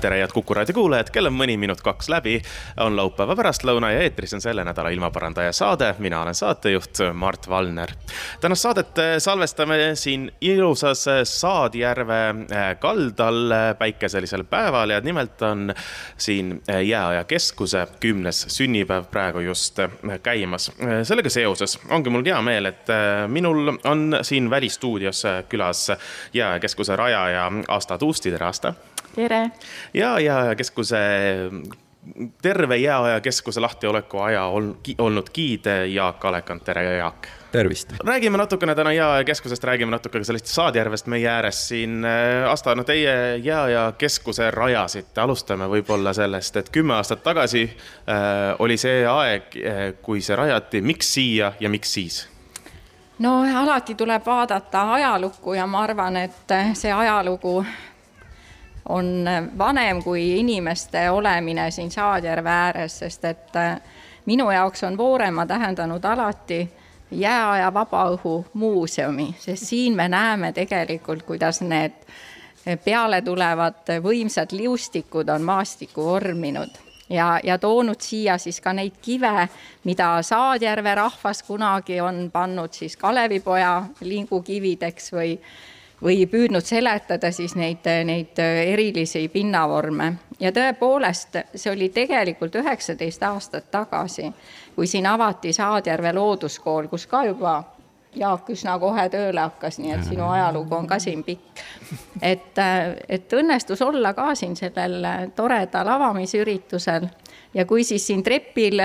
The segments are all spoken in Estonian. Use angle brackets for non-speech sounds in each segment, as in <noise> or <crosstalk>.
tere, head Kuku raadio kuulajad, kell on mõni minut kaks läbi, on laupäeva pärastlõuna ja eetris on selle nädala ilmaparandaja saade. mina olen saatejuht Mart Valner. tänast saadet eh, salvestame siin ilusas eh, Saadjärve eh, kaldal päikeselisel päeval ja nimelt on siin Jääaja keskuse kümnes sünnipäev praegu just käimas. sellega seoses ongi mul hea meel, et minul on siin välistuudios külas Jääaja keskuse rajaja Asta Tuusti, tere Asta tere! ja, ja keskuse terve jääaja keskuse lahtioleku aja olnud giid Jaak Alekand, tere Jaak! tervist! räägime natukene täna Jääaja keskusest, räägime natuke ka sellest Saadjärvest meie ääres siin. Asta, no teie Jääaja keskuse rajasite, alustame võib-olla sellest, et kümme aastat tagasi äh, oli see aeg, äh, kui see rajati, miks siia ja miks siis? no alati tuleb vaadata ajalukku ja ma arvan, et see ajalugu on vanem kui inimeste olemine siin Saadjärve ääres, sest et äh, minu jaoks on Vooremaa tähendanud alati jääaja vabaõhu muuseumi, sest siin me näeme tegelikult, kuidas need peale tulevad võimsad liustikud on maastikku vorminud ja, ja toonud siia siis ka neid kive, mida Saadjärve rahvas kunagi on pannud siis Kalevipoja lingukivideks või või püüdnud seletada siis neid, neid erilisi pinnavorme. ja tõepoolest, see oli tegelikult üheksateist aastat tagasi, kui siin avati Saadjärve looduskool, kus ka juba Jaak üsna kohe tööle hakkas, nii et sinu ajalugu on ka siin pikk. et, et õnnestus olla ka siin sellel toredal avamisüritusel ja kui siis siin trepil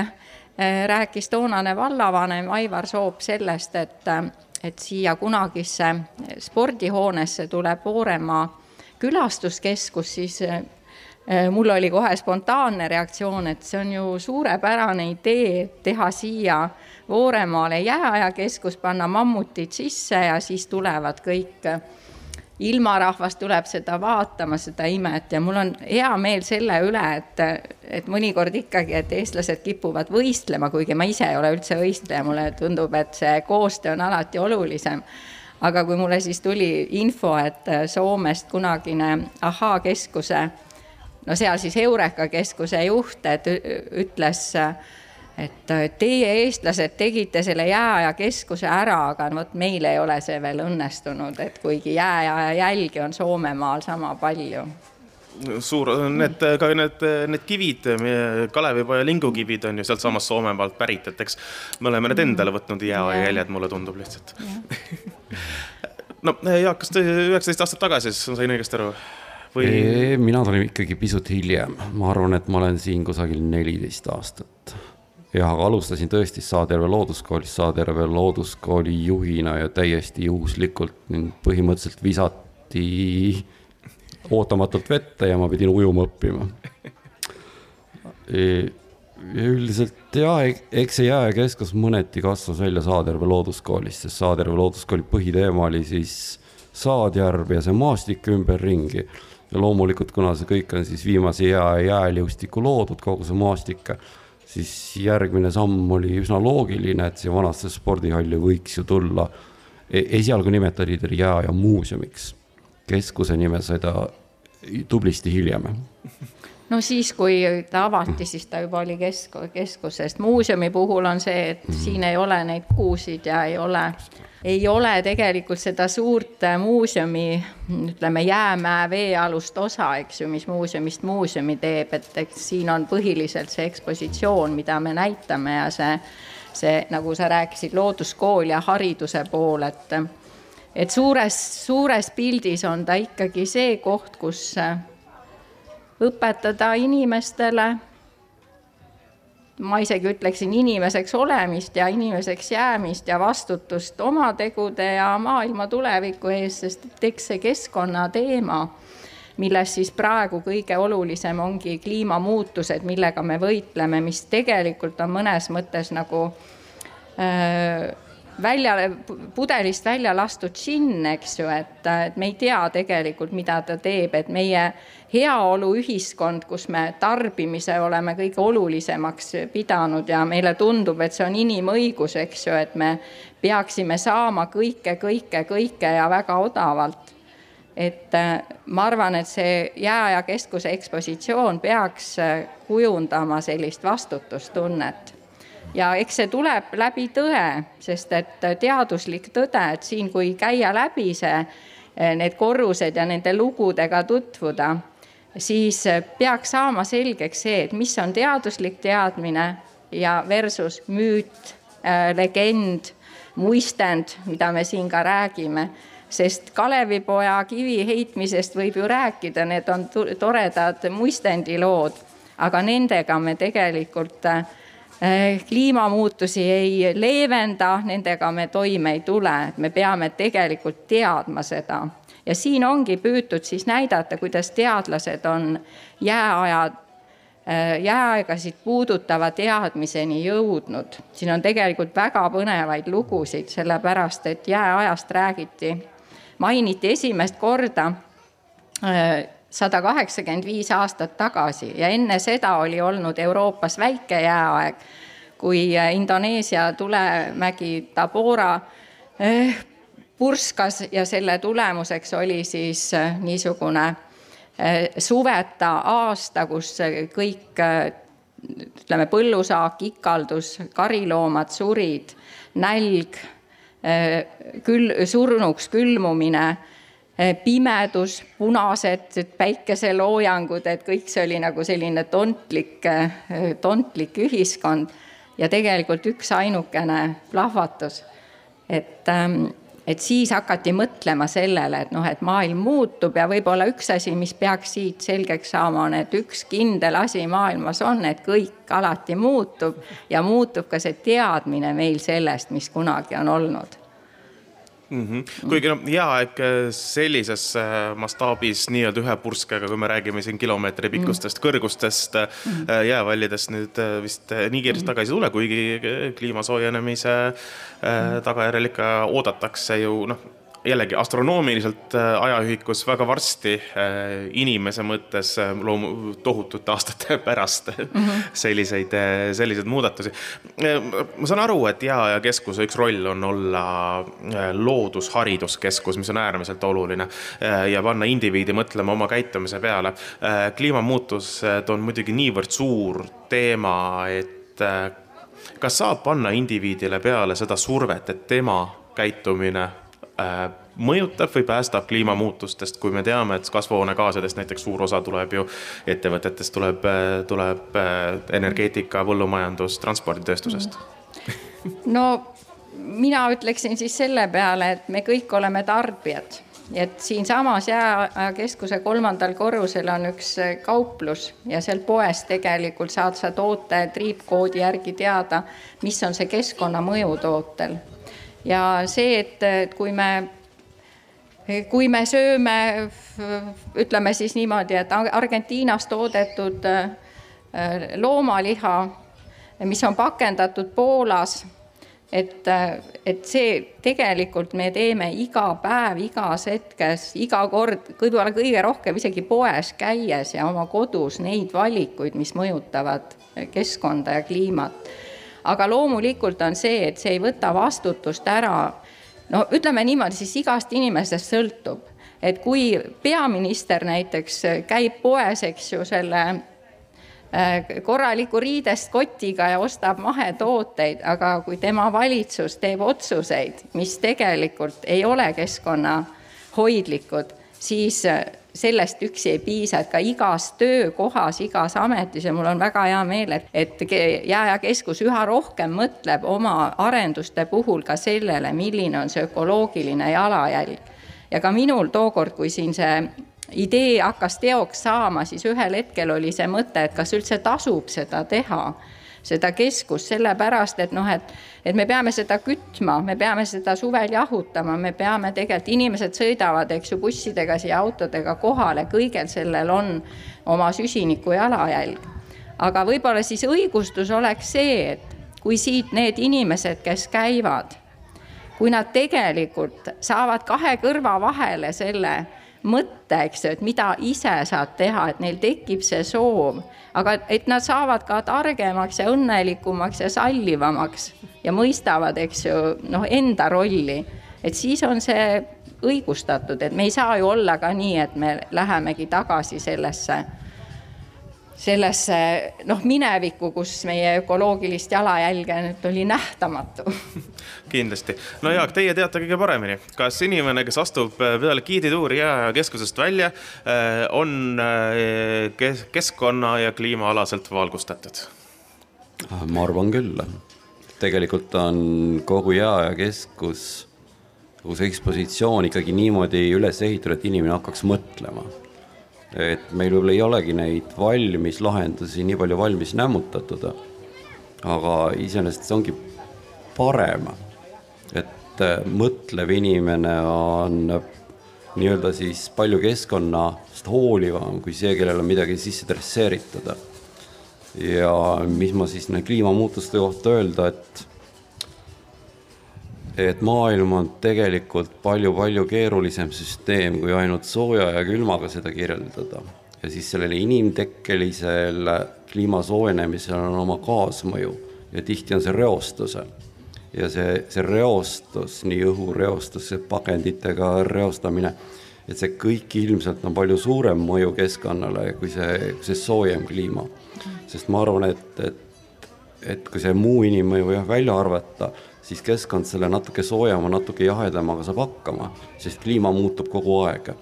rääkis toonane vallavanem Aivar Soop sellest, et et siia kunagisse spordihoonesse tuleb Vooremaa külastuskeskus, siis äh, mul oli kohe spontaanne reaktsioon, et see on ju suurepärane idee teha siia Vooremaale jääajakeskus, panna mammutid sisse ja siis tulevad kõik ilmarahvas tuleb seda vaatama, seda imet ja mul on hea meel selle üle, et, et mõnikord ikkagi, et eestlased kipuvad võistlema, kuigi ma ise ei ole üldse võistleja, mulle tundub, et see koostöö on alati olulisem. aga kui mulle siis tuli info, et Soomest kunagine Ahaa keskuse, no seal siis Eureka keskuse juht, et ütles et teie, eestlased, tegite selle jääaja keskuse ära, aga vot meil ei ole see veel õnnestunud, et kuigi jääaja jälgi on Soomemaal sama palju suur, need ka need, need kivid, Kalevipoja lingukivid on ju sealtsamast Soomemaalt pärit, et eks me oleme need endale võtnud jääaja jäljed, mulle tundub lihtsalt. <laughs> no Jaak, kas te üheksateist aastat tagasi, siis sain õigesti aru? või? mina tulin ikkagi pisut hiljem, ma arvan, et ma olen siin kusagil neliteist aastat jah, aga alustasin tõesti Saarjärve looduskoolis, Saarjärve looduskooli juhina ja täiesti juhuslikult ning põhimõtteliselt visati ootamatult vette ja ma pidin ujuma õppima. ja üldiselt ja eks see jääkeskus mõneti kasvas välja Saarjärve looduskoolist, sest Saarjärve looduskooli põhiteema oli siis Saadjärv ja see maastik ümberringi. ja loomulikult, kuna see kõik on siis viimase jää jääliustiku loodud, kogu see maastik siis järgmine samm oli üsna loogiline, et see vanasse spordihalli võiks ju tulla. E, esialgu nimetati teda jääaja muuseumiks, keskuse nime sai ta tublisti hiljem no siis, kui ta avati, siis ta juba oli kesk, keskus, sest muuseumi puhul on see, et mm -hmm. siin ei ole neid kuusid ja ei ole ei ole tegelikult seda suurt äh, muuseumi, ütleme, jäämäe veealust osa, eks ju, mis muuseumist muuseumi teeb, et eks siin on põhiliselt see ekspositsioon, mida me näitame ja see, see, nagu sa rääkisid, looduskool ja hariduse pool, et et suures, suures pildis on ta ikkagi see koht, kus äh, õpetada inimestele. Ma isegi ütleksin inimeseks olemist ja inimeseks jäämist ja vastutust oma tegude ja maailma tuleviku ees, sest eks see keskkonnateema, milles siis praegu kõige olulisem ongi kliimamuutused, millega me võitleme, mis tegelikult on mõnes mõttes nagu äh, välja, pudelist välja lastud džinn, eks ju, et, et me ei tea tegelikult, mida ta teeb, et meie heaoluühiskond, kus me tarbimise oleme kõige olulisemaks pidanud ja meile tundub, et see on inimõigus, eks ju, et me peaksime saama kõike, kõike, kõike ja väga odavalt. et ma arvan, et see Jääaja keskuse ekspositsioon peaks kujundama sellist vastutustunnet ja eks see tuleb läbi tõe, sest et teaduslik tõde, et siin, kui käia läbi see, need korrused ja nende lugudega tutvuda, siis peaks saama selgeks see, et mis on teaduslik teadmine ja versus müüt, eh, legend, muistend, mida me siin ka räägime. Sest Kalevipoja kivi heitmisest võib ju rääkida, need on toredad muistendilood, aga nendega me tegelikult äh, kliimamuutusi ei leevenda, nendega me toime ei tule, me peame tegelikult teadma seda ja siin ongi püütud siis näidata, kuidas teadlased on jääaja, eh, jääaegasid puudutava teadmiseni jõudnud. siin on tegelikult väga põnevaid lugusid, sellepärast et jääajast räägiti, mainiti esimest korda eh, sada kaheksakümmend viis aastat tagasi ja enne seda oli olnud Euroopas väike jääaeg, kui äh, Indoneesia tulemägi Tabora purskas ja selle tulemuseks oli siis äh, niisugune eh, suveta aasta, kus kõik ütleme, põllusaak ikaldus, kariloomad surid, nälg, küll surnuks külmumine pimedus, punased päikeseloojangud, et kõik see oli nagu selline tontlik, tontlik ühiskond ja tegelikult üksainukene plahvatus. et, ähm, et siis hakati mõtlema sellele, et noh, et maailm muutub ja võib-olla üks asi, mis peaks siit selgeks saama, on, et üks kindel asi maailmas on, et kõik alati muutub ja muutub ka see teadmine meil sellest, mis kunagi on olnud mm. -hmm. kuigi noh, jääaeg sellises äh, mastaabis nii-öelda ühe purskega, kui me räägime siin kilomeetri mhm. pikkustest mm -hmm. kõrgustest mm -hmm. jäävallidest nüüd vist nii kiiresti mhm. tagasi ei tule, kuigi kliima soojenemise mm -hmm. tagajärjel ikka oodatakse ju noh jällegi astronoomiliselt äh, ajaühikus väga varsti äh, inimese mõttes äh, loomu-, tohutute aastate <laughs> pärast mm -hmm. selliseid, selliseid muudatusi. ma saan aru, et Jääaja keskuse üks roll on olla loodushariduskeskus, mis on äärmiselt oluline ja panna indiviidi mõtlema oma käitumise peale. kliimamuutused on muidugi niivõrd suur teema, et kas saab panna indiviidile peale seda survet, et tema käitumine mõjutab või päästab kliimamuutustest, kui me teame, et kasvuhoonegaasidest näiteks suur osa tuleb ju ettevõtetest, tuleb, äh, tuleb äh, energeetika, põllumajandus, transporditööstusest? <laughs> no mina ütleksin siis selle peale, et me kõik oleme tarbijad et siinsamas Jääkeskuse kolmandal korrusel on üks kauplus ja seal poes tegelikult saad sa toote triipkoodi järgi teada, mis on see keskkonnamõju tootel ja see, et, et kui me, kui me sööme, ütleme siis niimoodi, et Argentiinas toodetud äh, loomaliha, mis on pakendatud Poolas, et, et see tegelikult me teeme iga päev, igas hetkes, iga kord, võib-olla kõige rohkem isegi poes käies ja oma kodus neid valikuid, mis mõjutavad keskkonda ja kliimat aga loomulikult on see, et see ei võta vastutust ära. no ütleme niimoodi, siis igast inimesest sõltub, et kui peaminister näiteks käib poes, eks ju, selle äh, korraliku riidest kotiga ja ostab mahetooteid, aga kui tema valitsus teeb otsuseid, mis tegelikult ei ole keskkonnahoidlikud, siis äh, sellest üksi ei piisa, et ka igas töökohas, igas ametis ja mul on väga hea meel, et, et Jääaja keskus üha rohkem mõtleb oma arenduste puhul ka sellele, milline on see ökoloogiline jalajälg. ja ka minul tookord, kui siin see idee hakkas teoks saama, siis ühel hetkel oli see mõte, et kas üldse tasub seda teha seda keskust, sellepärast et noh, et, et me peame seda kütma, me peame seda suvel jahutama, me peame tegelikult, inimesed sõidavad, eks ju, bussidega siia autodega kohale, kõigel sellel on oma süsiniku jalajälg. aga võib-olla siis õigustus oleks see, et kui siit need inimesed, kes käivad, kui nad tegelikult saavad kahe kõrva vahele selle mõtte, eks ju, et mida ise saad teha, et neil tekib see soov, aga et nad saavad ka targemaks ja õnnelikumaks ja sallivamaks ja mõistavad, eks ju, noh, enda rolli, et siis on see õigustatud, et me ei saa ju olla ka nii, et me lähemegi tagasi sellesse sellesse noh, minevikku, kus meie ökoloogilist jalajälge nüüd oli nähtamatu. <laughs> kindlasti, no Jaak, teie teate kõige paremini, kas inimene, kes astub peale giidituuri jääkeskusest välja, eh, on eh, keskkonna ja kliimaalaselt valgustatud? ma arvan küll, tegelikult on kogu jääajakeskus, kogu see ekspositsioon ikkagi niimoodi üles ehitatud, et inimene hakkaks mõtlema. Et meil võib-olla ei olegi neid valmis lahendusi nii palju valmis nämmutatud, aga iseenesest see ongi parem, et äh, mõtlev inimene on nii-öelda siis palju keskkonnast hoolivam kui see, kellel on midagi sisse dresseeritud. ja mis ma siis kliimamuutuste kohta öelda, et et maailm on tegelikult palju-palju keerulisem süsteem, kui ainult sooja ja külmaga seda kirjeldada. ja siis sellele inimtekkelisel kliima soojenemisel on oma kaasmõju ja tihti on see reostuse. Ja see, see reostus, nii õhureostus, pakenditega reostamine, et see kõik ilmselt on palju suurem mõju keskkonnale kui see, see soojem kliima. sest ma arvan, et, et, et kui see muu inimmõju jah välja arvata siis keskkond selle natuke soojema, natuke jahedamaga saab hakkama, sest kliima muutub kogu aeg.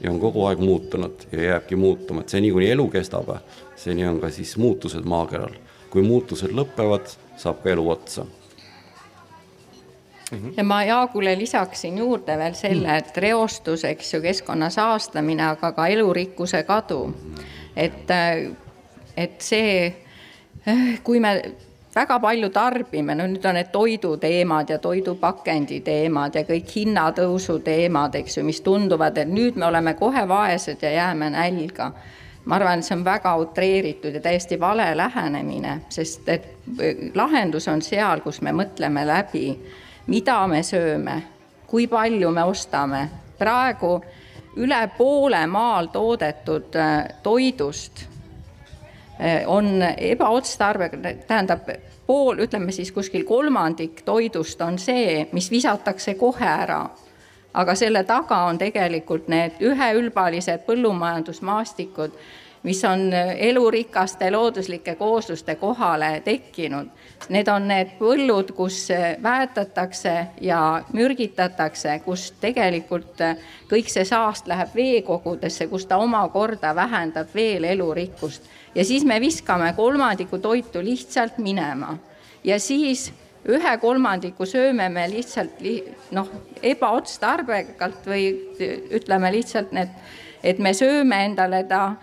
ja on kogu aeg muutunud ja jääbki muutuma, et seni kuni elu kestab, seni on ka siis muutused maakeral. kui muutused lõpevad, saab ka elu otsa ja ma Jaagule lisaksin juurde veel selle, et reostus, eks ju, keskkonna saastamine, aga ka elurikkuse kadu. et, et see, kui me väga palju tarbime, no nüüd on need toiduteemad ja toidupakendi teemad ja kõik hinnatõusu teemad, eks ju, mis tunduvad, et nüüd me oleme kohe vaesed ja jääme nälga. ma arvan, et see on väga utreeritud ja täiesti vale lähenemine, sest et äh, lahendus on seal, kus me mõtleme läbi, mida me sööme, kui palju me ostame. praegu üle poole maal toodetud äh, toidust Eh, on ebaotstarbega, tähendab pool, ütleme siis kuskil kolmandik toidust on see, mis visatakse kohe ära. aga selle taga on tegelikult need üheülbalised põllumajandusmaastikud, mis on elurikaste looduslike koosluste kohale tekkinud. Need on need põllud, kus väetatakse ja mürgitatakse, kus tegelikult kõik see saast läheb veekogudesse, kus ta omakorda vähendab veel elurikkust. Ja siis me viskame kolmandiku toitu lihtsalt minema. Ja siis ühe kolmandiku sööme me lihtsalt li, noh, ebaotstarbekalt või ütleme lihtsalt need, et me sööme endale ta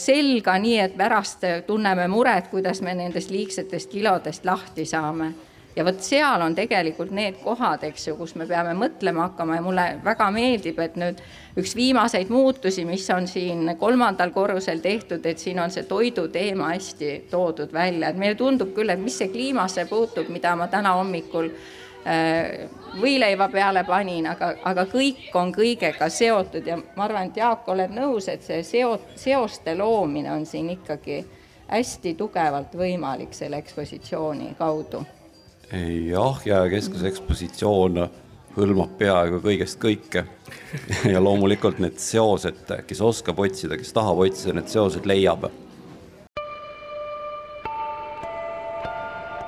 selga nii, et pärast tunneme muret, kuidas me nendest liigsetest kilodest lahti saame. Ja vot seal on tegelikult need kohad, eks ju, kus me peame mõtlema hakkama. Ja mulle väga meeldib, et nüüd üks viimaseid muutusi, mis on siin kolmandal korrusel tehtud, et siin on see toidu teema hästi toodud välja, et meile tundub küll, et mis see kliimasse puutub, mida ma täna hommikul äh, võileiva peale panin, aga, aga kõik on kõigega seotud ja ma arvan, et Jaak, oled nõus, et see seo-, seoste loomine on siin ikkagi hästi tugevalt võimalik selle ekspositsiooni kaudu jah, ja keskuse ekspositsioon hõlmab peaaegu kõigest kõike. <laughs> ja loomulikult need seosed, kes oskab otsida, kes tahab otsida, need seosed leiab.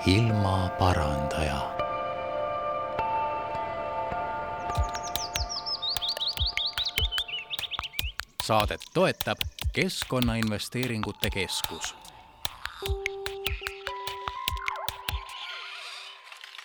ilmaparandaja. Saadet toetab Keskkonnainvesteeringute Keskus.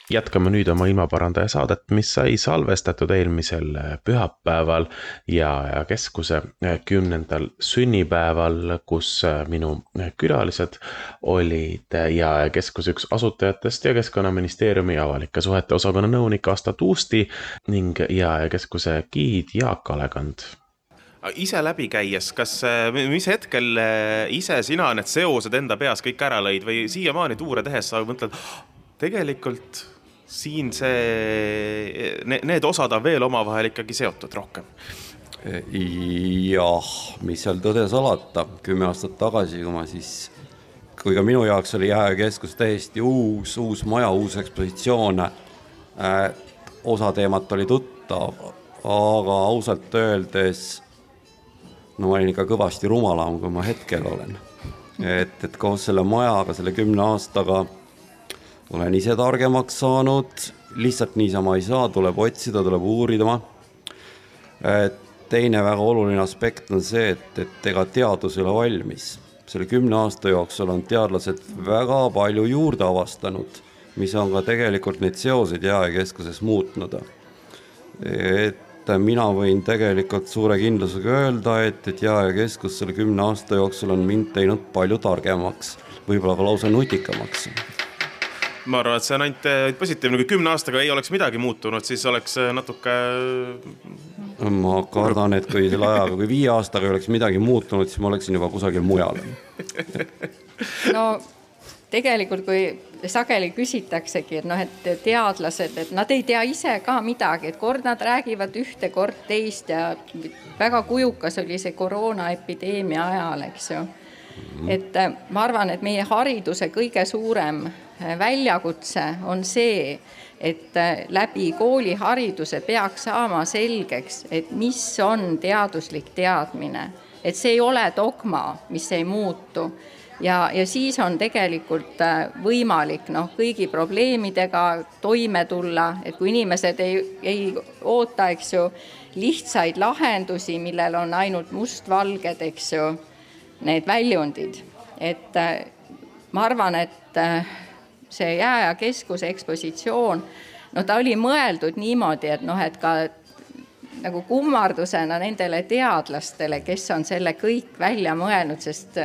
Jätkame nüüd oma ilmaparandaja saadet, mis sai salvestatud eelmisel pühapäeval ja keskuse kümnendal sünnipäeval, kus minu külalised olid ja keskuse üks asutajatest ja Keskkonnaministeeriumi avalike suhete osakonna nõunik Asta Tuusti ning ja keskuse giid Jaak Alekand ise läbi käies, kas, mis hetkel ise sina need seosed enda peas kõik ära lõid või siiamaani tuure tehes sa mõtled, tegelikult siin see, need osad on veel omavahel ikkagi seotud rohkem. jah, mis seal tõde salata, kümme aastat tagasi, kui ma siis, kui ka minu jaoks oli Jääkeskus täiesti uus, uus maja, uus ekspositsioon äh,. osa teemat oli tuttav, aga ausalt öeldes no ma olin ikka kõvasti rumalam, kui ma hetkel olen. et, et koos selle majaga, selle kümne aastaga olen ise targemaks saanud, lihtsalt niisama ei saa, tuleb otsida, tuleb uurida. teine väga oluline aspekt on see, et, et ega teadus ei ole valmis. selle kümne aasta jooksul on teadlased väga palju juurde avastanud, mis on ka tegelikult neid seoseid Jääkeskuses muutnud. et mina võin tegelikult suure kindlusega öelda, et, et Jääkeskus selle kümne aasta jooksul on mind teinud palju targemaks, võib-olla ka lausa nutikamaks ma arvan, et see on ainult äh, positiivne, kui kümne aastaga ei oleks midagi muutunud, siis oleks äh, natuke. ma kardan, et kui selle ajaga, kui viie aastaga ei oleks midagi muutunud, siis ma oleksin juba kusagil mujal. <laughs> no tegelikult, kui sageli küsitaksegi, et noh, et teadlased, et nad ei tea ise ka midagi, et kord nad räägivad ühte, kord teist ja väga kujukas oli see koroonaepideemia ajal, eks ju. et äh, ma arvan, et meie hariduse kõige suurem väljakutse on see, et äh, läbi koolihariduse peaks saama selgeks, et mis on teaduslik teadmine, et see ei ole dogma, mis ei muutu ja, ja siis on tegelikult äh, võimalik noh, kõigi probleemidega toime tulla, et kui inimesed ei, ei oota, eks ju, lihtsaid lahendusi, millel on ainult mustvalged, eks ju, need väljundid, et äh, ma arvan, et see Jääaja keskuse ekspositsioon, no ta oli mõeldud niimoodi, et noh, et ka nagu kummardusena nendele teadlastele, kes on selle kõik välja mõelnud, sest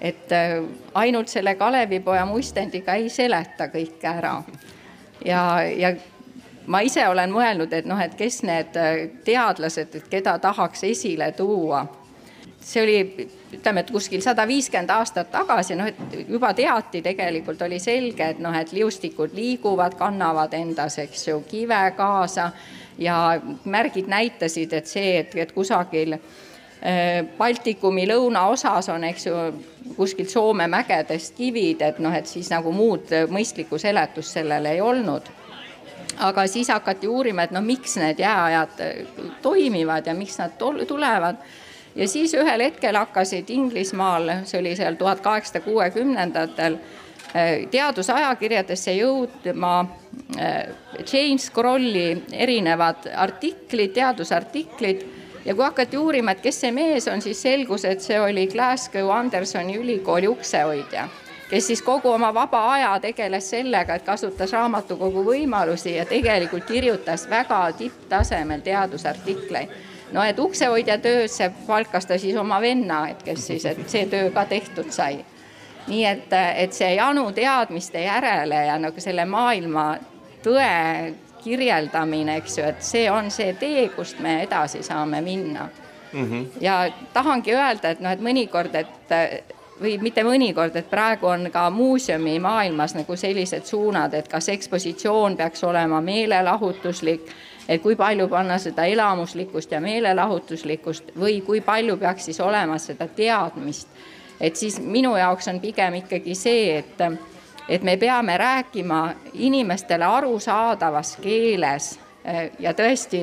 et äh, ainult selle Kalevipoja muistendiga ei seleta kõike ära. ja, ja ma ise olen mõelnud, et noh, et kes need äh, teadlased, et keda tahaks esile tuua see oli, ütleme, et kuskil sada viiskümmend aastat tagasi, noh, et juba teati, tegelikult oli selge, et noh, et liustikud liiguvad, kannavad endas, eks ju, kive kaasa ja märgid näitasid, et see, et, et kusagil Baltikumi lõunaosas on, eks ju, kuskilt Soome mägedest kivid, et noh, et siis nagu muud mõistlikku seletust sellele ei olnud. Aga siis hakati uurima, et no miks need jääajad toimivad ja miks nad tulevad. Ja siis ühel hetkel hakkasid Inglismaal, see oli seal tuhat kaheksasada kuuekümnendatel, teadusajakirjadesse jõudma James Crolli erinevad artiklid, teadusartiklid ja kui hakati uurima, et kes see mees on, siis selgus, et see oli Glasgow Andersoni ülikooli uksehoidja, kes siis kogu oma vaba aja tegeles sellega, et kasutas raamatukogu võimalusi ja tegelikult kirjutas väga tipptasemel teadusartikleid no et uksehoidja töösse palkas ta siis oma venna, et kes siis, et see töö ka tehtud sai. nii et, et see janu teadmiste järele ja nagu selle maailma tõe kirjeldamine, eks ju, et see on see tee, kust me edasi saame minna mm. -hmm. ja tahangi öelda, et noh, et mõnikord, et või mitte mõnikord, et praegu on ka muuseumi maailmas nagu sellised suunad, et kas ekspositsioon peaks olema meelelahutuslik et kui palju panna seda elamuslikkust ja meelelahutuslikkust või kui palju peaks siis olema seda teadmist. et siis minu jaoks on pigem ikkagi see, et, et me peame rääkima inimestele arusaadavas keeles eh, ja tõesti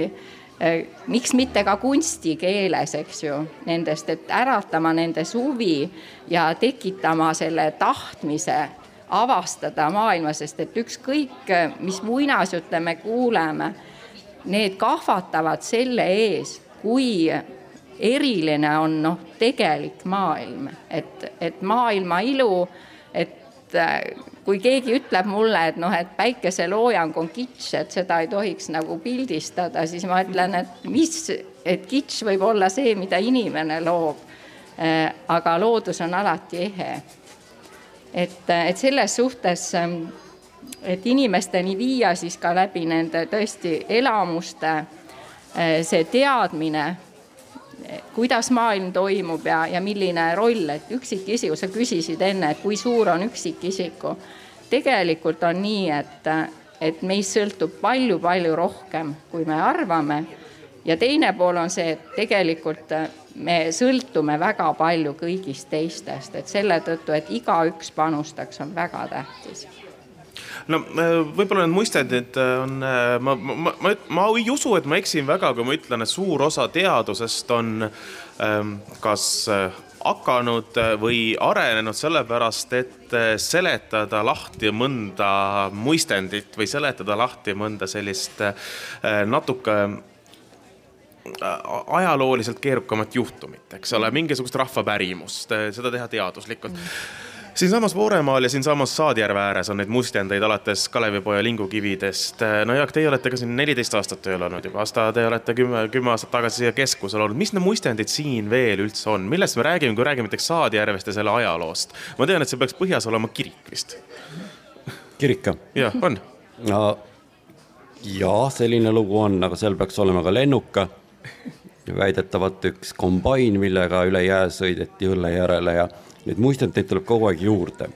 eh, miks mitte ka kunstikeeles, eks ju, nendest, et äratama nendes huvi ja tekitama selle tahtmise avastada maailma, sest et ükskõik, mis muinasjutte me kuuleme need kahvatavad selle ees, kui eriline on noh, tegelik maailm, et, et maailma ilu, et äh, kui keegi ütleb mulle, et noh, et päikeseloojang on kitš, et seda ei tohiks nagu pildistada, siis ma ütlen, et mis, et kitš võib olla see, mida inimene loob. Äh, aga loodus on alati ehe. et, et selles suhtes, ähm, et inimesteni viia siis ka läbi nende tõesti elamuste äh, see teadmine kuidas maailm toimub ja, ja milline roll, et üksikisiku, sa küsisid enne, et kui suur on üksikisiku. tegelikult on nii, et, et meist sõltub palju-palju rohkem, kui me arvame. ja teine pool on see, et tegelikult me sõltume väga palju kõigist teistest, et selle tõttu, et igaüks panustaks, on väga tähtis no äh, võib-olla need mõistendid äh, on, äh, ma, ma, ma, ma ei usu, et ma eksin väga, kui ma ütlen, et suur osa teadusest on ähm, kas hakanud või arenenud sellepärast, et seletada lahti mõnda mõistendit või seletada lahti mõnda sellist natuke ajalooliselt keerukamat juhtumit, eks ole, mingisugust rahvapärimust, seda teha teaduslikult. Mm siinsamas Vooremaal ja siinsamas Saadjärve ääres on neid mustendeid alates Kalevipoja lingukividest. no Jaak, teie olete ka siin neliteist aastat tööl olnud juba, aasta te olete kümme, kümme aastat tagasi siia keskusel olnud. mis need mustendid siin veel üldse on, millest me räägime, kui räägime näiteks Saadjärvest ja selle ajaloost? ma tean, et see peaks põhjas olema kirik vist. kirik jah? jah, on. no jaa, selline lugu on, aga seal peaks olema ka lennuka väidetavalt üks kombain, millega üle jää sõideti õlle järele ja Neid muistendeid tuleb kogu aeg juurde.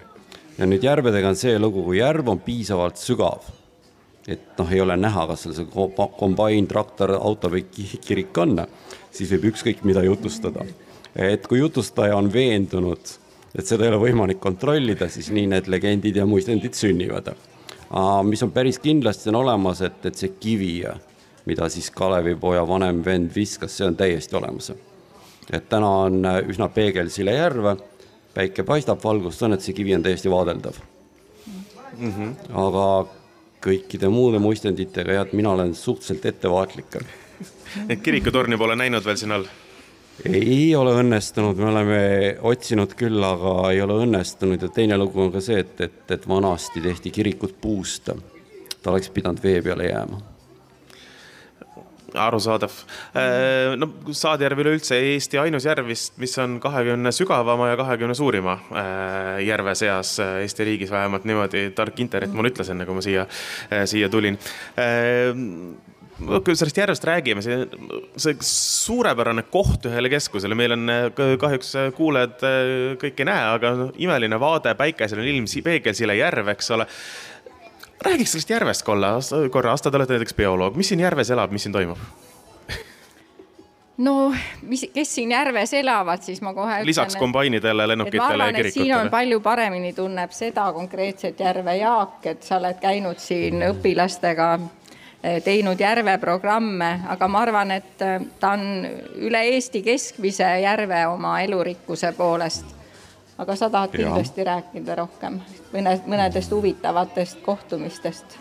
ja nüüd järvedega on see lugu, kui järv on piisavalt sügav, et noh, ei ole näha, kas seal see kombain, traktor, auto või kirik on, siis võib ükskõik mida jutustada. et kui jutustaja on veendunud, et seda ei ole võimalik kontrollida, siis nii need legendid ja muistendid sünnivad. mis on päris kindlasti on olemas, et, et see kivi, mida siis Kalevipoja vanem vend viskas, see on täiesti olemas. et täna on üsna peegelsile järve päike paistab, valgust on, et see kivi on täiesti vaadeldav mm. -hmm. aga kõikide muude muistenditega jah, et mina olen suhteliselt ettevaatlik. et kirikutorni pole näinud veel siin all? ei ole õnnestunud, me oleme otsinud küll, aga ei ole õnnestunud ja teine lugu on ka see, et, et, et vanasti tehti kirikut puust. ta oleks pidanud vee peale jääma arusaadav. Äh, no Saadjärv üleüldse Eesti ainus järv vist, mis on kahekümne sügavama ja kahekümne suurima äh, järve seas äh, Eesti riigis, vähemalt niimoodi tark internet mulle ütles, enne kui ma siia, siia tulin kui sellest järvest räägime, see, see suurepärane koht ühele keskusele, meil on kahjuks kuulajad kõik ei näe, aga imeline vaade, päikeseline ilm, peegelsile järv, eks ole räägiks sellest järvest korra, korra, Asta, te olete näiteks bioloog, mis siin järves elab, mis siin toimub? <laughs> no mis, kes siin järves elavad, siis ma kohe lisaks ütlen, kombainidele, lennukitele ja kirikutele. siin on palju paremini tunneb seda konkreetset järve Jaak, et sa oled käinud siin õpilastega, eh, teinud järveprogramme, aga ma arvan, et eh, ta on üle Eesti keskmise järve oma elurikkuse poolest aga sa tahad kindlasti rääkida rohkem mõne, mõnedest huvitavatest kohtumistest.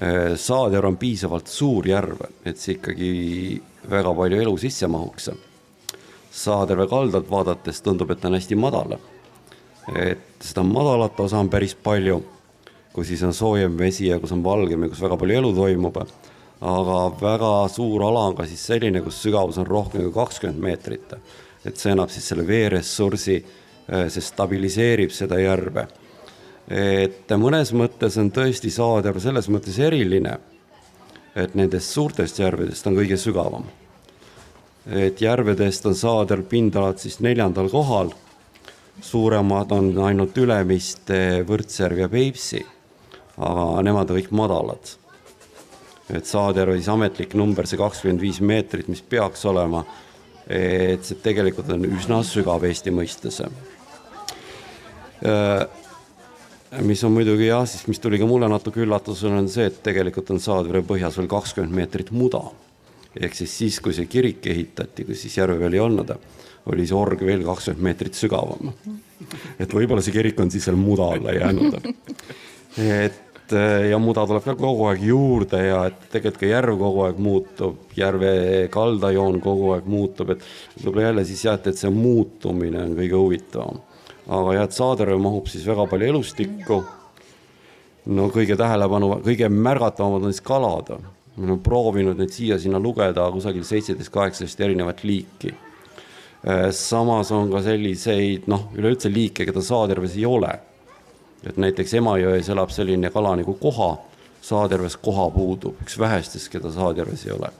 Äh, Saadjärv on piisavalt suur järv, et see ikkagi väga palju elu sisse mahuks. Saadjärve kaldalt vaadates tundub, et ta on hästi madal. et seda madalat osa on päris palju, kus siis on soojem vesi ja kus on valgem ja kus väga palju elu toimub. aga väga suur ala on ka siis selline, kus sügavus on rohkem kui kakskümmend meetrit. et see annab siis selle veeressursi Äh, see stabiliseerib seda järve. Et mõnes mõttes on tõesti Saarjärv selles mõttes eriline, et nendest suurtest järvedest on kõige sügavam. et järvedest on Saarjärv pindalalt siis neljandal kohal, suuremad on ainult Ülemiste, Võrtsjärv ja Peipsi, aga nemad on kõik madalad et Saarjärve siis ametlik number, see kakskümmend viis meetrit, mis peaks olema, et see tegelikult on üsna sügav Eesti mõistes Äh, mis on muidugi jah, siis mis tuli ka mulle natuke üllatusena, on see, et tegelikult on Saadvere põhjas veel kakskümmend meetrit muda. ehk siis siis, kui see kirik ehitati, kui siis järve veel ei olnud, oli see org veel kakskümmend meetrit sügavam. et võib-olla see kirik on siis seal muda alla jäänud. et ja muda tuleb ka kogu aeg juurde ja et tegelikult ka järv kogu aeg muutub, järve kaldajoon kogu aeg muutub, et võib-olla jälle siis jah, et see muutumine on kõige huvitavam. Aga jah, et Saaderöö mahub siis väga palju elustikku. no kõige tähelepanu, kõige märgatavamad on siis kalad. me oleme proovinud neid siia-sinna lugeda kusagil seitseteist, kaheksateist erinevat liiki samas on ka selliseid noh, üleüldse liike, keda Saaderves ei ole et näiteks Emajões elab selline kala nagu koha, Saaderves koha puudub, üks vähestest, keda Saadjärves ei ole.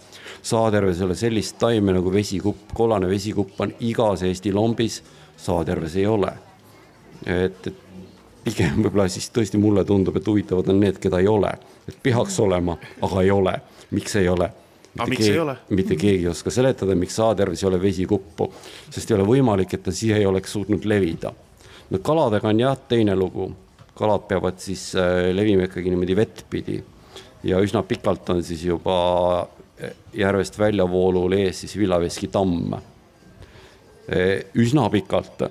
Saadjärves ei ole sellist taime nagu vesikupp, kollane vesikupp on igas Eesti lombis, Saadjärves ei ole. Et, et pigem võib-olla siis tõesti mulle tundub, et huvitavad on need, keda ei ole, et peaks olema, aga ei ole. miks ei ole? aga miks keegi, ei ole? mitte keegi ei oska seletada, miks Saadjärves ei ole vesikuppu, sest ei ole võimalik, et ta siia ei oleks suutnud levida. no kaladega on jah, teine lugu kalad peavad siis äh, levima ikkagi niimoodi vettpidi ja üsna pikalt on siis juba äh, järvest väljavoolul ees siis Villaveski tamm. Äh, üsna pikalt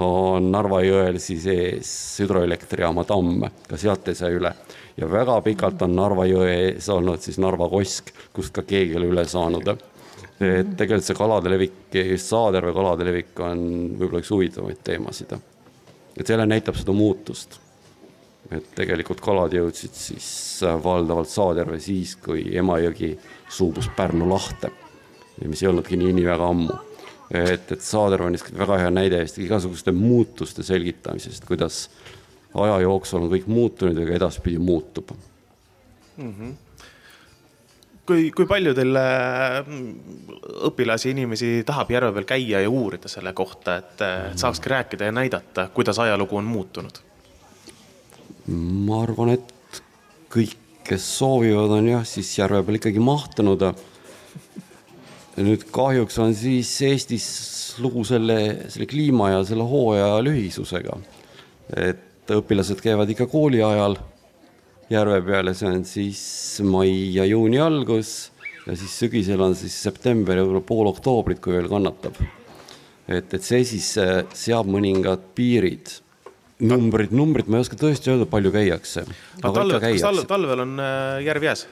on Narva jõel siis ees hüdroelektrijaama tamm, ka sealt ei saa üle. ja väga pikalt on Narva jõe ees olnud siis Narva kosk, kust ka keegi ei ole üle saanud. et tegelikult see kalade levik, just Saaderve kalade levik on võib-olla üks huvitavamaid teemasid. et see jälle näitab seda muutust et tegelikult kalad jõudsid siis valdavalt Saarjärve siis, kui Emajõgi suubus Pärnu lahte, mis ei olnudki nii, nii väga ammu. Et, et Saarjärv on väga hea näide just igasuguste muutuste selgitamisest, kuidas aja jooksul on kõik muutunud ja ka edaspidi muutub mm. -hmm kui, kui palju teil äh, õpilasi, inimesi tahab järve peal käia ja uurida selle kohta, et, et saakski rääkida ja näidata, kuidas ajalugu on muutunud? ma arvan, et kõik, kes soovivad, on jah, siis järve peal ikkagi mahtunud. Nüüd kahjuks on siis Eestis lugu selle, selle kliima ja selle hooaja lühisusega. et õpilased käivad ikka kooli ajal järve peal ja see on siis mai ja juuni algus ja siis sügisel on siis september ja võib-olla pool oktoobrit, kui veel kannatab. et, et see siis seab mõningad piirid numbrid, numbrid ma ei oska tõesti öelda, palju käiakse. Talve, kas talve, talvel on äh, järv jääs?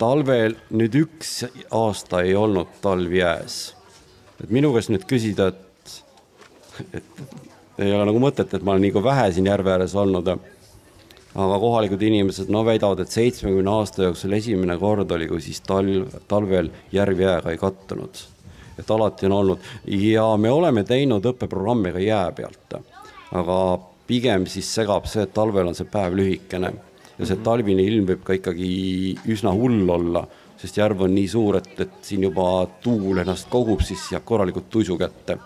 Talvel nüüd üks aasta ei olnud talv jääs. et minu käest nüüd küsida, et, et ei ole nagu mõtet, et ma olen nii vähe siin järve ääres olnud. aga kohalikud inimesed no väidavad, et seitsmekümne aasta jooksul esimene kord oli, kui siis talv, talvel järv jääga ei kattunud. et alati on olnud ja me oleme teinud õppeprogramme ka jää pealt, aga pigem siis segab see, et talvel on see päev lühikene ja see mhm. talvine ilm võib ka ikkagi üsna hull olla, sest järv on nii suur, et, et siin juba tuul ennast kogub, siis jääb korralikult tuisu kätte.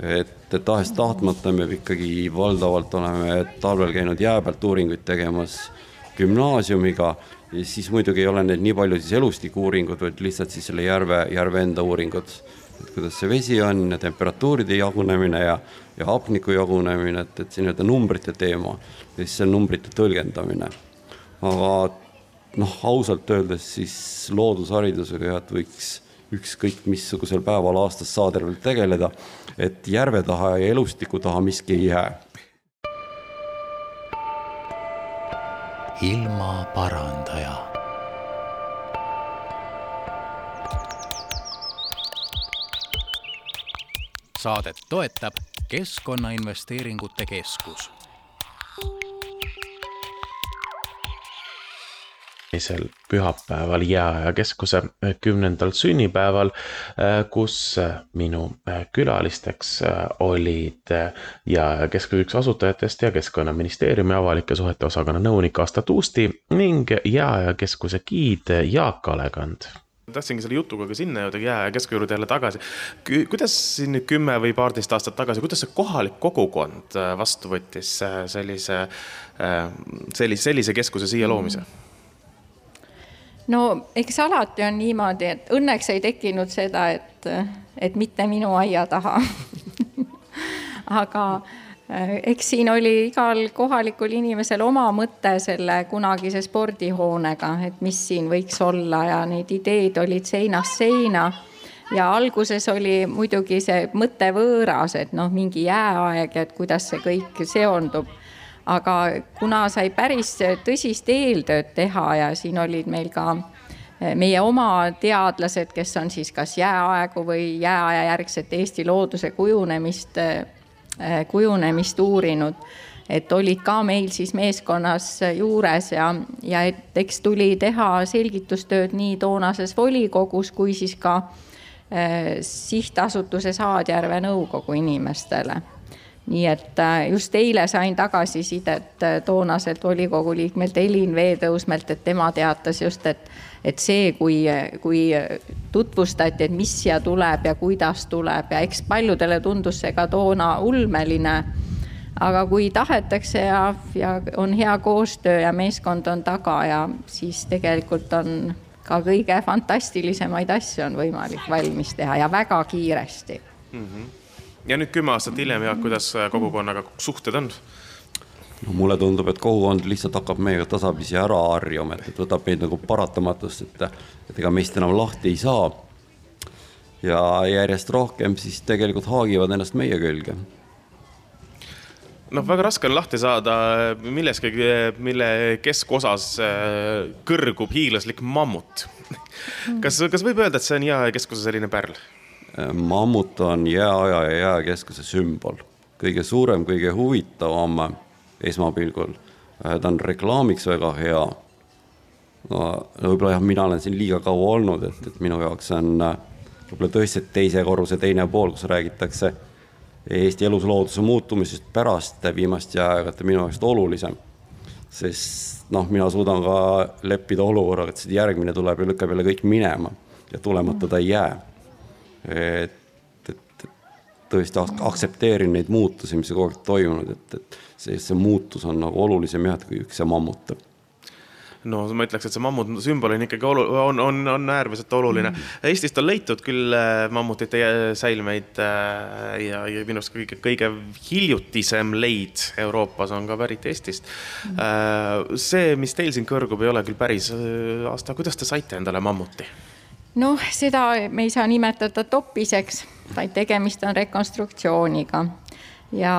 et, et tahes-tahtmata me ikkagi valdavalt oleme talvel käinud jää pealt uuringuid tegemas gümnaasiumiga ja siis muidugi ei ole need nii palju siis elustiku-uuringud, vaid lihtsalt siis selle järve, järve enda uuringud. Et kuidas see vesi on ja temperatuuride jagunemine ja ja hapniku jagunemine, et, et see nii-öelda numbrite teema ja siis see numbrite tõlgendamine. aga noh, ausalt öeldes siis loodusharidusega jah, et võiks ükskõik missugusel päeval aastas Saadervel tegeleda, et järve taha ja elustiku taha miski ei jää. ilmaparandaja saadet toetab Keskkonnainvesteeringute Keskus. eelmisel pühapäeval Jääaja keskuse kümnendal sünnipäeval, kus minu külalisteks olid Jääaja keskuse üks asutajatest ja Keskkonnaministeeriumi avalike suhete osakonna nõunik Asta Tuusti ning Jääaja keskuse giid Jaak Alekand tahtsingi selle jutuga ka sinna jõuda, jää kesku juurde jälle tagasi. kuidas siin nüüd kümme või paarteist aastat tagasi, kuidas see kohalik kogukond äh, vastu võttis äh, sellise, äh, sellise, sellise keskuse siia loomise? no eks alati on niimoodi, et õnneks ei tekkinud seda, et, et mitte minu aia taha <laughs> aga eks siin oli igal kohalikul inimesel oma mõte selle kunagise spordihoonega, et mis siin võiks olla ja neid ideed olid seinast seina. ja alguses oli muidugi see mõte võõras, et noh, mingi jääaeg, et kuidas see kõik seondub. aga kuna sai päris tõsist eeltööd teha ja siin olid meil ka eh, meie oma teadlased, kes on siis kas jääaegu või jääaja järgset Eesti looduse kujunemist, eh, kujunemist uurinud et olid ka meil siis meeskonnas juures ja, ja et eks tuli teha selgitustööd nii toonases volikogus kui siis ka äh, sihtasutuse Saadjärve nõukogu inimestele. Nii et äh, just eile sain tagasisidet äh, toonaselt volikogu liikmelt Elin Veetõusmäelt, et tema teatas just, et, et see, kui, kui tutvustati, et mis siia tuleb ja kuidas tuleb ja eks paljudele tundus see ka toona ulmeline aga kui tahetakse ja, ja on hea koostöö ja meeskond on taga ja siis tegelikult on ka kõige fantastilisemaid asju on võimalik valmis teha ja väga kiiresti mm. -hmm. Ja nüüd kümme aastat hiljem, Jaak, kuidas kogukonnaga suhted on? no mulle tundub, et kogukond lihtsalt hakkab meiega tasapisi ära harjuma, et, võtab meid nagu paratamatust, et, et ega meist enam lahti ei saa. ja järjest rohkem siis tegelikult haagivad ennast meie külge noh, väga raske on lahti saada milleski, mille keskosas äh, kõrgub hiiglaslik mammut. <laughs> kas, kas võib öelda, et see on jää keskuse selline pärl? Mammut on jääaja ja jääkeskuse sümbol, kõige suurem, kõige huvitavam esmapilgul. Äh, ta on reklaamiks väga hea. no võib-olla jah, mina olen siin liiga kaua olnud, et, et minu jaoks on äh, võib-olla tõesti teise korruse teine pool, kus räägitakse Eesti eluslooduse muutumisest pärast viimast jääaegade minu jaoks olulisem. sest noh, mina suudan ka leppida olukorraga, et järgmine tuleb ja lükkab jälle kõik minema ja tulemata ta ei jää. Et, et, tõesti aktsepteerin neid muutusi, mis on kogu aeg toimunud, et, et see, see muutus on nagu olulisem jah, et kui üks see mammut no ma ütleks, et see mammut sümbol on ikkagi olu-, on, on, on äärmiselt oluline. Mm.. Eestist on leitud küll äh, mammutite säilmeid äh, ja, ja minu arust kõige, kõige hiljutisem leid Euroopas on ka pärit Eestist. Mm.. see, mis teil siin kõrgub, ei ole küll päris aasta, kuidas te saite endale mammuti? Noh, seda me ei saa nimetada topiseks, vaid tegemist on rekonstruktsiooniga. Ja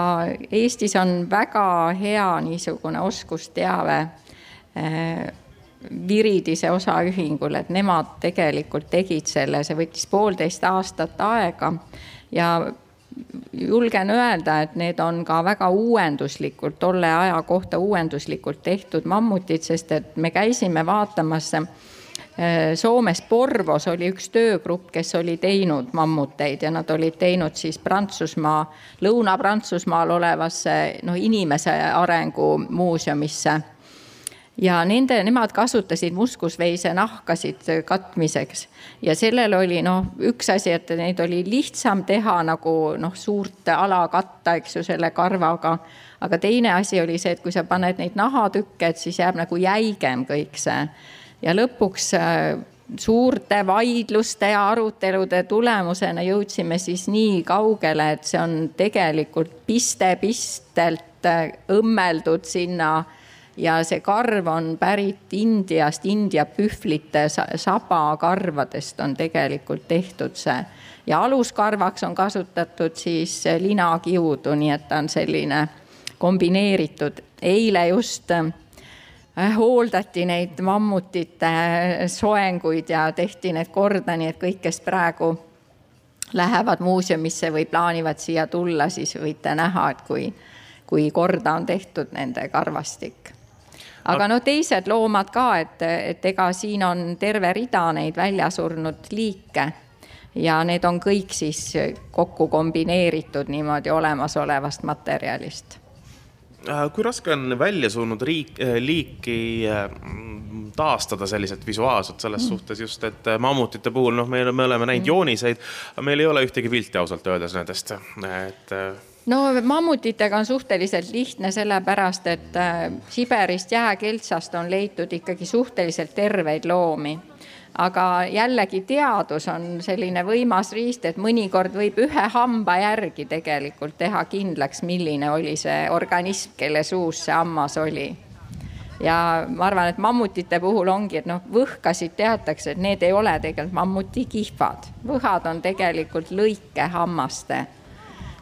Eestis on väga hea niisugune oskusteave Äh, Viridise osaühingul, et nemad tegelikult tegid selle, see võttis poolteist aastat aega. Ja julgen öelda, et need on ka väga uuenduslikult, tolle aja kohta uuenduslikult tehtud mammutid, sest et me käisime vaatamas Soomes Porvos oli üks töögrupp, kes oli teinud mammuteid ja nad olid teinud siis Prantsusmaa, Lõuna-Prantsusmaal olevasse noh, inimese arengu muuseumisse. Ja nende, nemad kasutasid muskusveise nahkasid katmiseks. Ja sellel oli noh, üks asi, et neid oli lihtsam teha nagu noh, suurt ala katta, eks ju, selle karvaga. aga teine asi oli see, et kui sa paned neid nahatükke, et siis jääb nagu jäigem kõik see ja lõpuks äh, suurte vaidluste ja arutelude tulemusena jõudsime siis nii kaugele, et see on tegelikult piste pistelt äh, õmmeldud sinna ja see karv on pärit Indiast, India pühvlite sabakarvadest on tegelikult tehtud see. ja aluskarvaks on kasutatud siis linakiudu, nii et ta on selline kombineeritud. eile just äh, hooldati neid mammutite äh, soenguid ja tehti need korda, nii et kõik, kes praegu lähevad muuseumisse või plaanivad siia tulla, siis võite näha, et kui, kui korda on tehtud nende karvastik aga no teised loomad ka, et, et ega siin on terve rida neid välja surnud liike ja need on kõik siis kokku kombineeritud niimoodi olemasolevast materjalist. Äh, kui raske on välja surnud riik, äh, liiki äh, taastada selliselt visuaalselt selles mm. suhtes just, et mammutite puhul noh, me, me oleme näinud mm. jooniseid, aga meil ei ole ühtegi pilti ausalt öeldes nendest, et no mammutitega on suhteliselt lihtne, sellepärast et Siberist jääkeltsast on leitud ikkagi suhteliselt terveid loomi. Aga jällegi teadus on selline võimas riist, et mõnikord võib ühe hamba järgi tegelikult teha kindlaks, milline oli see organism, kelle suus see hammas oli. Ja ma arvan, et mammutite puhul ongi, et noh, võhkasid teatakse, et need ei ole tegelikult mammuti kihvad, võhad on tegelikult lõikehammaste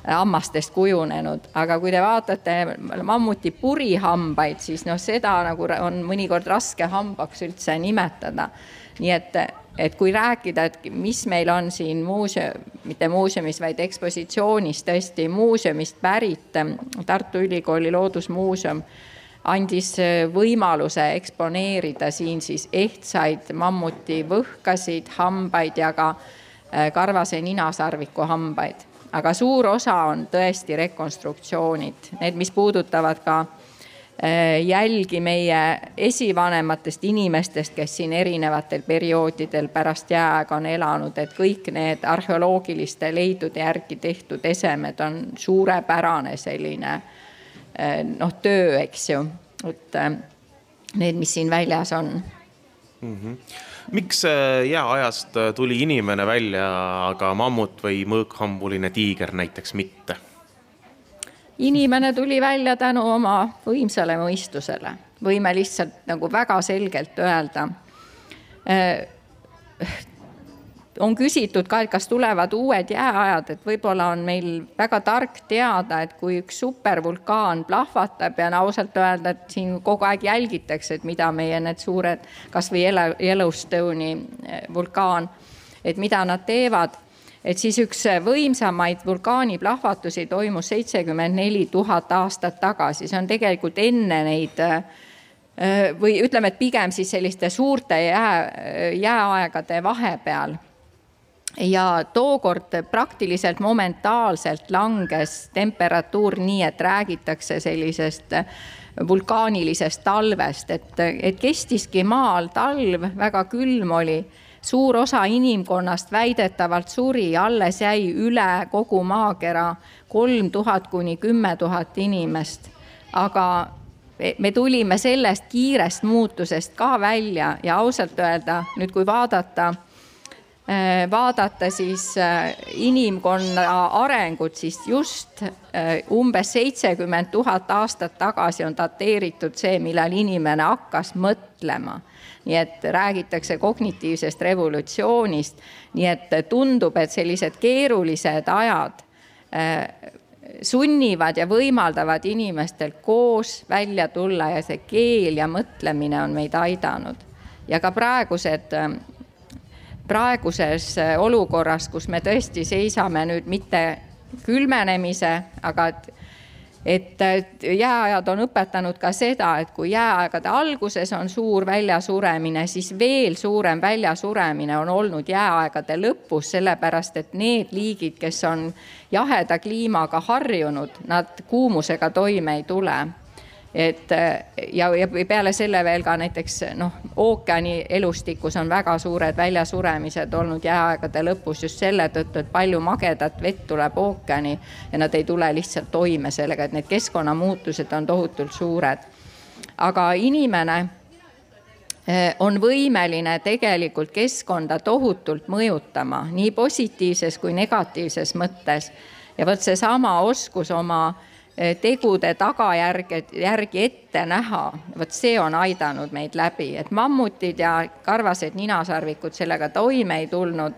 hammastest kujunenud, aga kui te vaatate mammuti purihambaid, siis noh, seda nagu on mõnikord raske hambaks üldse nimetada. Nii et, et kui rääkida, et mis meil on siin muuseum, mitte muuseumis, vaid ekspositsioonis tõesti muuseumist pärit, Tartu Ülikooli Loodusmuuseum andis võimaluse eksponeerida siin siis ehtsaid mammuti võhkasid, hambaid ja ka karvase ninasarviku hambaid. Aga suur osa on tõesti rekonstruktsioonid, need, mis puudutavad ka äh, jälgi meie esivanematest inimestest, kes siin erinevatel perioodidel pärast jääaega on elanud, et kõik need arheoloogiliste leidude järgi tehtud esemed on suurepärane selline äh, noh, töö, eks ju, et äh, need, mis siin väljas on mm. -hmm miks äh, jääajast äh, tuli inimene välja, aga mammut või mõõkhambuline tiiger näiteks mitte? Inimene tuli välja tänu oma võimsale mõistusele, võime lihtsalt nagu väga selgelt öelda äh, on küsitud ka, et kas tulevad uued jääajad, et võib-olla on meil väga tark teada, et kui üks supervulkaan plahvatab ja ausalt öelda, et siin kogu aeg jälgitakse, et mida meie need suured, kasvõi Yellowstone'i eh, vulkaan, et mida nad teevad et siis üks võimsamaid vulkaaniplahvatusi toimus seitsekümmend neli tuhat aastat tagasi, see on tegelikult enne neid eh, või ütleme, et pigem siis selliste suurte jää, jääaegade vahepeal. Ja tookord praktiliselt momentaalselt langes temperatuur nii, et räägitakse sellisest vulkaanilisest talvest, et, et kestiski maal talv, väga külm oli. Suur osa inimkonnast väidetavalt suri, alles jäi üle kogu maakera kolm tuhat kuni kümme tuhat inimest. aga me tulime sellest kiirest muutusest ka välja ja ausalt öelda nüüd, kui vaadata Äh, vaadata siis äh, inimkonna arengut, siis just äh, umbes seitsekümmend tuhat aastat tagasi on dateeritud see, millal inimene hakkas mõtlema. Nii et räägitakse kognitiivsest revolutsioonist, nii et tundub, et sellised keerulised ajad sunnivad ja võimaldavad inimestel koos välja tulla ja see keel ja mõtlemine on meid aidanud. ja ka praegused praeguses äh, olukorras, kus me tõesti seisame nüüd mitte külmenemise, aga et et jääajad on õpetanud ka seda, et kui jääaegade alguses on suur väljasuremine, siis veel suurem väljasuremine on olnud jääaegade lõpus, sellepärast et need liigid, kes on jaheda kliimaga harjunud, nad kuumusega toime ei tule et ja, ja peale selle veel ka näiteks noh, ookeani elustikus on väga suured väljasuremised olnud jääaegade lõpus just selle tõttu, et palju magedat vett tuleb ookeani ja nad ei tule lihtsalt toime sellega, et need keskkonnamuutused on tohutult suured. aga inimene eh, on võimeline tegelikult keskkonda tohutult mõjutama nii positiivses kui negatiivses mõttes. ja vot seesama oskus oma tegude tagajärge, järgi ette näha, vot see on aidanud meid läbi, et mammutid ja karvased ninasarvikud sellega toime ei tulnud.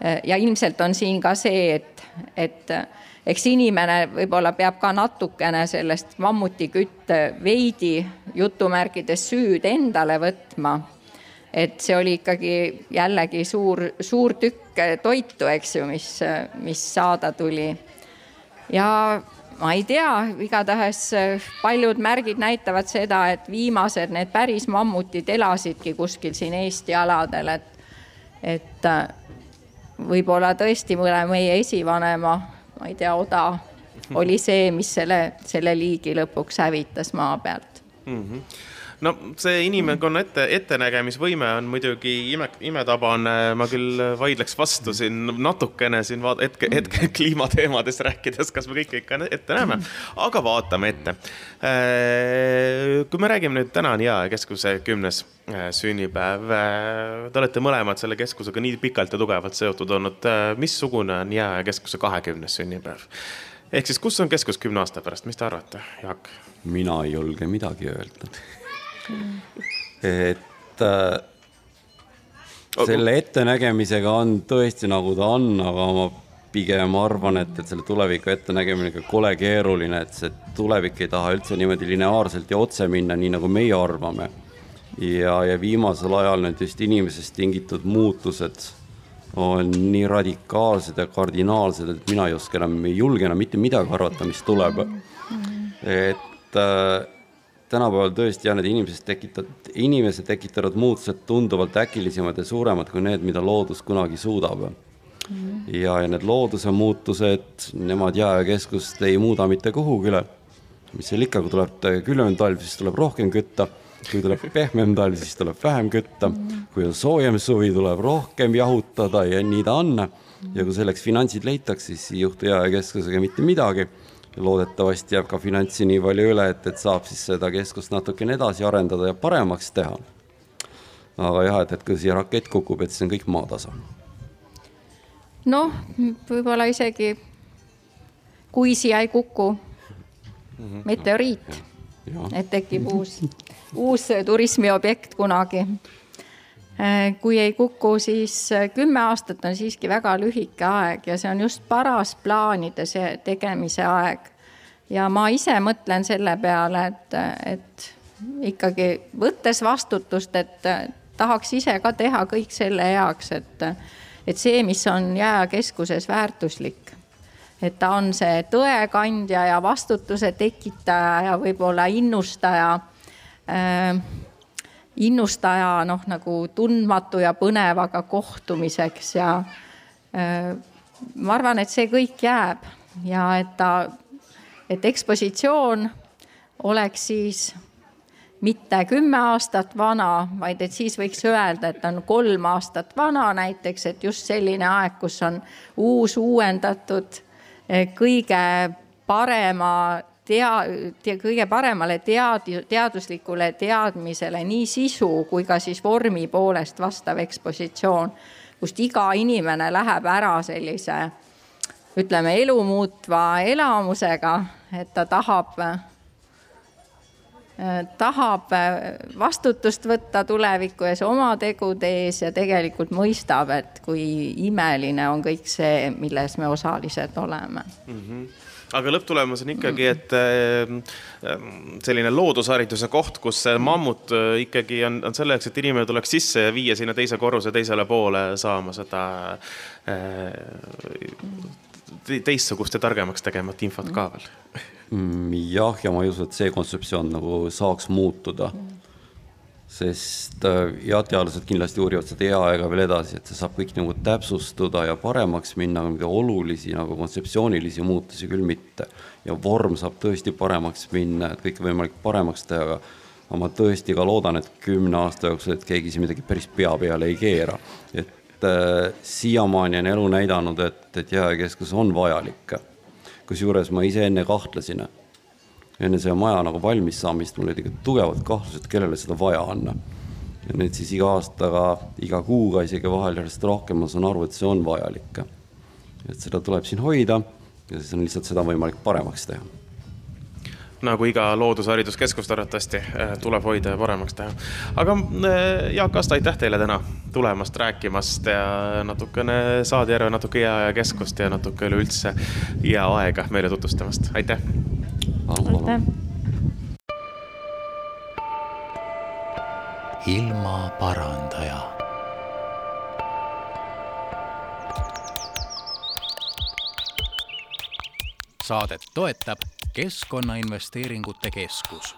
Eh, ja ilmselt on siin ka see, et, et eks inimene võib-olla peab ka natukene sellest mammutikütt veidi jutumärkides süüd endale võtma. et see oli ikkagi jällegi suur, suur tükk toitu, eks ju, mis, mis saada tuli. ja ma ei tea, igatahes äh, paljud märgid näitavad seda, et viimased need päris mammutid elasidki kuskil siin Eesti aladel, et, et äh, võib-olla tõesti mõne meie esivanema, ma ei tea, oda oli see, mis selle, selle liigi lõpuks hävitas maa pealt mm. -hmm no see inimkonna ette, ettenägemisvõime on muidugi ime, imetabane, ma küll vaidleks vastu siin natukene siin vaat-, hetke, hetke kliimateemadest rääkides, kas me kõike ikka ette näeme, aga vaatame ette. Äh, kui me räägime nüüd, täna on Jaa keskuse kümnes äh, sünnipäev. Äh, te olete mõlemad selle keskusega nii pikalt ja tugevalt seotud olnud. missugune on Jaa keskuse kahekümnes sünnipäev? ehk siis, kus on keskus kümne aasta pärast, mis te arvate, Jaak? mina ei julge midagi öelda et äh, selle ettenägemisega on tõesti nagu ta on, aga ma pigem arvan, et, et selle tuleviku ettenägemine ikka kole keeruline, et see tulevik ei taha üldse niimoodi lineaarselt ja otse minna, nii nagu meie arvame. ja, ja viimasel ajal need just inimesest tingitud muutused on nii radikaalsed ja kardinaalsed, et mina ei oska enam, ei julge enam mitte midagi arvata, mis tuleb. et äh, tänapäeval tõesti jah, need inimesed tekitavad, inimese tekitavad muutused tunduvalt äkilisemad ja suuremad kui need, mida loodus kunagi suudab ja, ja need looduse muutused, nemad jääkeskust ei muuda mitte kuhugile. mis seal ikka, kui tuleb külmem talv, siis tuleb rohkem kütta, kui tuleb pehmem talv, siis tuleb vähem kütta, kui on soojem suvi, tuleb rohkem jahutada ja nii ta on. ja kui selleks finantsid leitakse, siis ei juhtu jääkeskusega mitte midagi. Loodetavasti jääb ka finantsi nii palju üle, et, et saab siis seda keskust natukene edasi arendada ja paremaks teha. aga jah, et, et kui siia rakett kukub, et siis on kõik maatasa noh, võib-olla isegi kui siia ei kuku meteoriit, et tekib uus, uus turismiobjekt kunagi. Kui ei kuku, siis kümme aastat on siiski väga lühike aeg ja see on just paras plaanide tegemise aeg. ja ma ise mõtlen selle peale, et, et ikkagi võttes vastutust, et tahaks ise ka teha kõik selle heaks, et et see, mis on jääkeskuses väärtuslik, et ta on see tõekandja ja vastutuse tekitaja ja võib-olla innustaja äh,, innustaja noh, nagu tundmatu ja põnevaga kohtumiseks ja äh, ma arvan, et see kõik jääb ja et ta, et ekspositsioon oleks siis mitte kümme aastat vana, vaid et siis võiks öelda, et on kolm aastat vana näiteks, et just selline aeg, kus on uus, uuendatud, eh, kõige parema tea-, tea, kõige paremale tead-, teaduslikule teadmisele nii sisu kui ka siis vormi poolest vastav ekspositsioon, kust iga inimene läheb ära sellise ütleme, elu muutva elamusega, et ta tahab tahab vastutust võtta tuleviku ees, oma tegude ees ja tegelikult mõistab, et kui imeline on kõik see, milles me osalised oleme mm. -hmm aga lõpptulemus on ikkagi, et äh, selline loodushariduse koht, kus see mammut ikkagi on, on selleks, et inimene tuleks sisse ja viia sinna teise korruse teisele poole saama seda teistsugust ja targemaks tegevat infot ka veel mm, jah, ja ma ei usu, et see kontseptsioon nagu saaks muutuda. Sest äh, jah, teadlased kindlasti uurivad seda eaaega veel edasi, et see saab kõik nagu täpsustuda ja paremaks minna, aga mingeid olulisi nagu kontseptsioonilisi muutusi küll mitte. ja vorm saab tõesti paremaks minna, et kõike võimalik paremaks teha, aga ma tõesti ka loodan, et kümne aasta jooksul, et keegi siin midagi päris pea peale ei keera. et äh, siiamaani on elu näidanud, et, et jääkeskus on vajalik kusjuures ma ise enne kahtlesin, enne selle maja nagu valmis saamist mul olid ikka tugevad kahtlused, kellele seda vaja on. ja nüüd siis iga aastaga, iga kuuga isegi vahel järjest rohkem ma saan aru, et see on vajalik. et seda tuleb siin hoida ja siis on lihtsalt seda võimalik paremaks teha nagu iga loodushariduskeskus arvatavasti äh, tuleb hoida ja paremaks teha. aga äh, Jaak Asta, aitäh teile täna tulemast, rääkimast ja natukene Saadjärve, natuke Jääaja keskust ja natuke üleüldse jääaega meile tutvustamast, aitäh. Aitäh. ilmaparandaja saadet toetab Keskkonnainvesteeringute Keskus